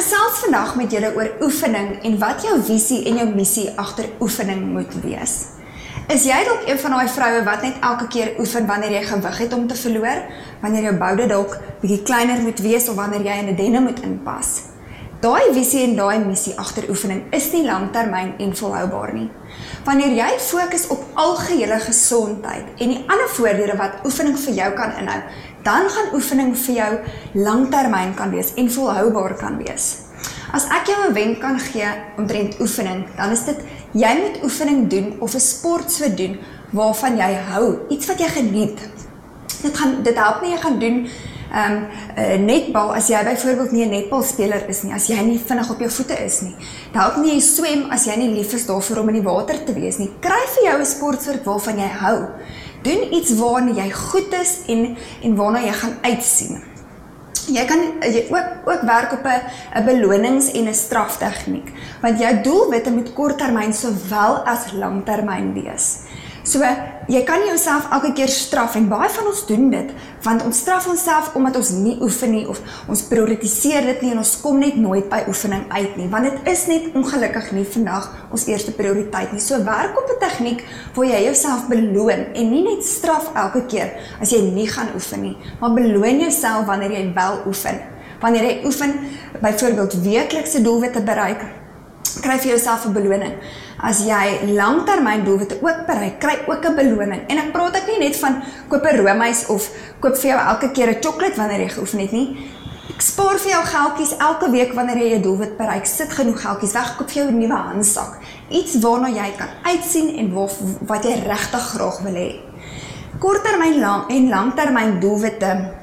gesels vandag met julle oor oefening en wat jou visie en jou missie agter oefening moet wees. Is jy dalk een van daai vroue wat net elke keer oefen wanneer jy gewig het om te verloor, wanneer jou boude dalk bietjie kleiner moet wees of wanneer jy in 'n denne moet inpas? Daai visie en daai missie agter oefening is nie langtermyn en volhoubaar nie. Wanneer jy fokus op algehele gesondheid en die ander voordele wat oefening vir jou kan inhou, dan gaan oefening vir jou langtermyn kan wees en volhoubaar kan wees. As ek jou 'n wenk kan gee omtrent oefening, dan is dit jy moet oefening doen of 'n sport so doen waarvan jy hou, iets wat jy geniet. Dit gaan dit help nie jy gaan doen ehm um, uh, netbal as jy byvoorbeeld nie 'n netbalspeler is nie, as jy nie vinnig op jou voete is nie. Help nie jy swem as jy nie lief is daarvoor om in die water te wees nie. Kry vir jou 'n sportsoort waarvan jy hou. Doen iets waarna jy goed is en en waarna jy gaan uitsien. Jy kan jy ook ook werk op 'n 'n belonings en 'n straftegniek, want jou doelwitte moet korttermyn sowel as langtermyn wees. So jy kan nie jouself elke keer straf en baie van ons doen dit want ons straf onsself omdat ons nie oefen nie of ons prioritiseer dit nie en ons kom net nooit by oefening uit nie want dit is net ongelukkig nie vandag ons eerste prioriteit nie. So werk op 'n tegniek waar jy jouself beloon en nie net straf elke keer as jy nie gaan oefen nie, maar beloon jouself wanneer jy wel oefen. Wanneer jy oefen, byvoorbeeld weeklikse doelwitte bereik, kry vir jouself 'n beloning. As jy langtermyn doelwitte ook bereik, kry ook 'n beloning. En ek praat ek nie net van koop 'n roomys of koop vir jou elke keer 'n sjokolade wanneer jy geoefen het nie. Ek spaar vir jou geldjies elke week wanneer jy jou doelwit bereik. Sit genoeg geldjies weg, koop vir jou 'n nuwe handsak. Iets waarna jy kan uitsien en wat wat jy regtig graag wil hê. Korttermyn lang en langtermyn doelwitte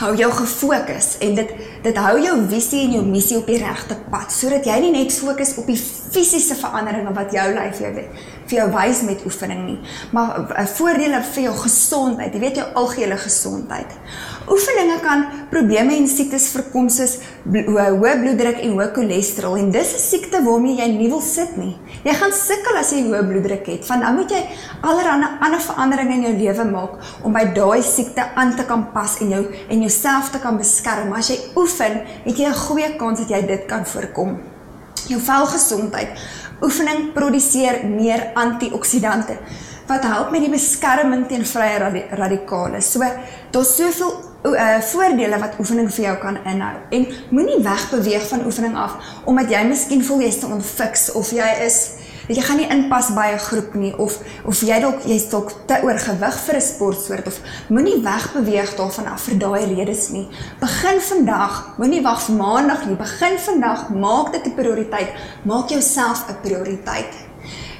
hou jou gefokus en dit dit hou jou visie en jou missie op die regte pad sodat jy nie net fokus op die fisiese veranderinge wat jou lyf jou weet vir jou wys met oefening nie. Maar 'n eh, voordele vir jou gesondheid. Jy weet jou algehele gesondheid. Oefeninge kan probleme en siektes voorkom soos hoë bloeddruk en hoë cholesterol. En dis 'n siekte waarmee jy nie wil sit nie. Jy gaan sukkel as jy hoë bloeddruk het. Van nou moet jy allerlei ander veranderinge in jou lewe maak om by daai siekte aan te kan pas en jou en jouself te kan beskerm. As jy oefen het jy 'n goeie kans dat jy dit kan voorkom jou velgesondheid. Oefening produseer meer antioksidante wat help met die beskerming teen vrye radikale. So daar's soveel uh, voordele wat oefening vir jou kan inhou. En moenie wegbeweeg van oefening af omdat jy miskien voel jy's te onfiks of jy is weet jy gaan nie inpas by 'n groep nie of of jy dalk jy's dalk te oorgewig vir 'n sportsoort of moenie wegbeweeg daarvan af vir daai redes nie. Begin vandag, moenie wag vir maandag nie. Begin vandag, maak dit 'n prioriteit. Maak jouself 'n prioriteit.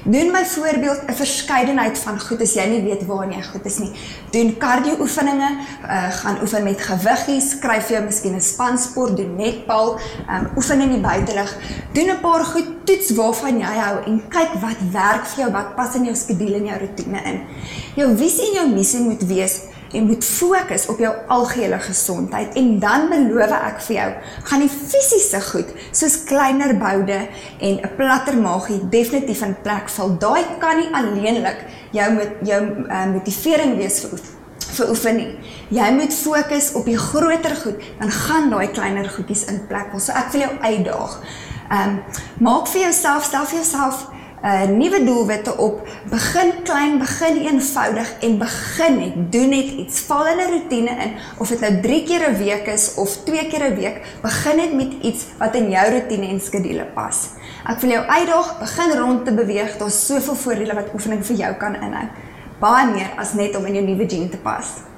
Doen byvoorbeeld 'n verskeidenheid van goed as jy nie weet waar jy goed is nie. Doen cardio oefeninge, uh, gaan oefen met gewiggies, skryf jou miskien 'n spansport, doen netbal, um, oefen in die buitelug. Doen 'n paar goed toets waarvan jy hou en kyk wat werk vir jou, wat pas in jou skedule en jou rotine in. Jou visie en jou missie moet wees en moet fokus op jou algehele gesondheid en dan beloof ek vir jou gaan die fisiese goed soos kleiner boude en 'n platter maagie definitief in plek val. Daai kan nie alleenlik jou met jou uh, motivering wees vir vir oefen nie. Jy moet fokus op die groter goed, dan gaan daai kleiner goedjies in plek val. So ek wil jou uitdaag. Ehm um, maak vir jouself, stel vir jouself uh nuwe doelwitte op. Begin klein, begin eenvoudig en begin net doen net iets. Val in 'n roetine in of dit nou 3 keer 'n week is of 2 keer 'n week, begin net met iets wat in jou roetine en skedule pas. Ek wil jou uitdaag, begin rond te beweeg. Daar's soveel voordele wat oefening vir jou kan inhou. Baie meer as net om in jou nuwe gene te pas.